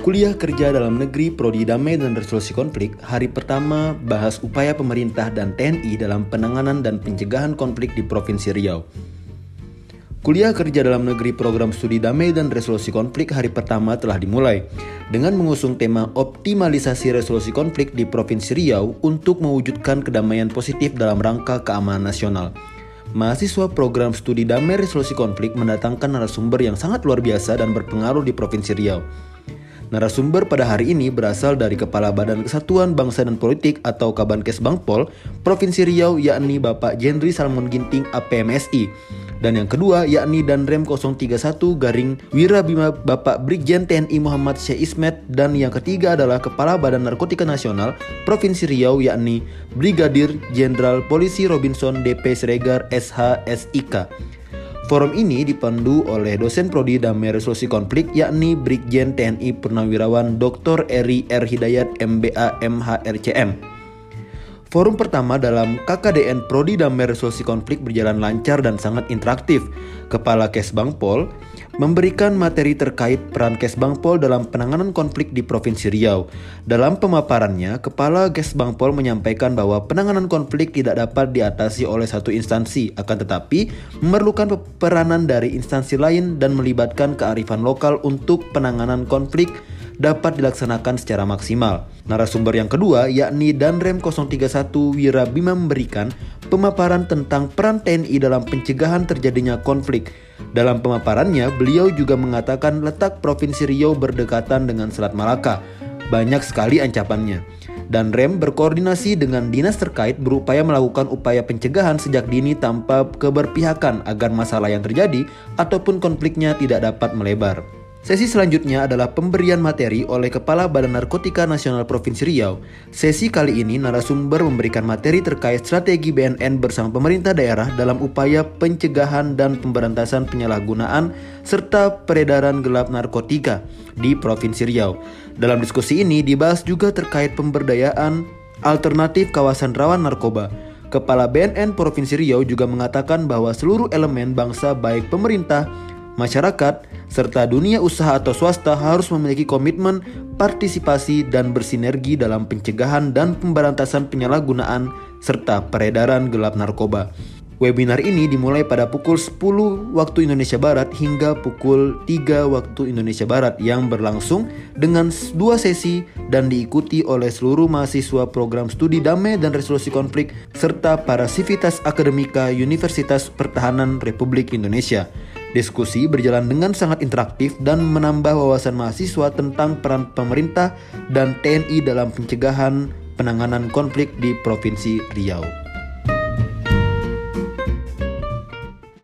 Kuliah Kerja Dalam Negeri Prodi Damai dan Resolusi Konflik hari pertama bahas upaya pemerintah dan TNI dalam penanganan dan pencegahan konflik di Provinsi Riau. Kuliah Kerja Dalam Negeri Program Studi Damai dan Resolusi Konflik hari pertama telah dimulai dengan mengusung tema optimalisasi resolusi konflik di Provinsi Riau untuk mewujudkan kedamaian positif dalam rangka keamanan nasional. Mahasiswa program studi damai resolusi konflik mendatangkan narasumber yang sangat luar biasa dan berpengaruh di Provinsi Riau. Narasumber pada hari ini berasal dari Kepala Badan Kesatuan Bangsa dan Politik atau Kabankes Bangpol, Provinsi Riau yakni Bapak Jendri Salmon Ginting APMSI. Dan yang kedua yakni Danrem 031 Garing Wirabima Bapak Brigjen TNI Muhammad Syekh Ismet dan yang ketiga adalah Kepala Badan Narkotika Nasional Provinsi Riau yakni Brigadir Jenderal Polisi Robinson DP Siregar SH SIK. Forum ini dipandu oleh dosen prodi damai resolusi konflik yakni Brigjen TNI Purnawirawan Dr. Eri R. Hidayat MBA MHRCM. Forum pertama dalam KKDN Prodi Damai Resolusi Konflik berjalan lancar dan sangat interaktif. Kepala Kesbangpol memberikan materi terkait peran Kesbangpol dalam penanganan konflik di Provinsi Riau. Dalam pemaparannya, Kepala Kesbangpol menyampaikan bahwa penanganan konflik tidak dapat diatasi oleh satu instansi, akan tetapi memerlukan peranan dari instansi lain dan melibatkan kearifan lokal untuk penanganan konflik dapat dilaksanakan secara maksimal. Narasumber yang kedua yakni Danrem 031 Wirabima memberikan pemaparan tentang peran TNI dalam pencegahan terjadinya konflik. Dalam pemaparannya, beliau juga mengatakan letak Provinsi Riau berdekatan dengan Selat Malaka. Banyak sekali ancapannya. Dan REM berkoordinasi dengan dinas terkait berupaya melakukan upaya pencegahan sejak dini tanpa keberpihakan agar masalah yang terjadi ataupun konfliknya tidak dapat melebar. Sesi selanjutnya adalah pemberian materi oleh Kepala Badan Narkotika Nasional Provinsi Riau. Sesi kali ini narasumber memberikan materi terkait strategi BNN bersama pemerintah daerah dalam upaya pencegahan dan pemberantasan penyalahgunaan serta peredaran gelap narkotika di Provinsi Riau. Dalam diskusi ini dibahas juga terkait pemberdayaan alternatif kawasan rawan narkoba. Kepala BNN Provinsi Riau juga mengatakan bahwa seluruh elemen bangsa baik pemerintah, masyarakat, serta dunia usaha atau swasta harus memiliki komitmen, partisipasi, dan bersinergi dalam pencegahan dan pemberantasan penyalahgunaan serta peredaran gelap narkoba. Webinar ini dimulai pada pukul 10 waktu Indonesia Barat hingga pukul 3 waktu Indonesia Barat yang berlangsung dengan dua sesi dan diikuti oleh seluruh mahasiswa program studi damai dan resolusi konflik serta para sivitas akademika Universitas Pertahanan Republik Indonesia. Diskusi berjalan dengan sangat interaktif dan menambah wawasan mahasiswa tentang peran pemerintah dan TNI dalam pencegahan penanganan konflik di Provinsi Riau.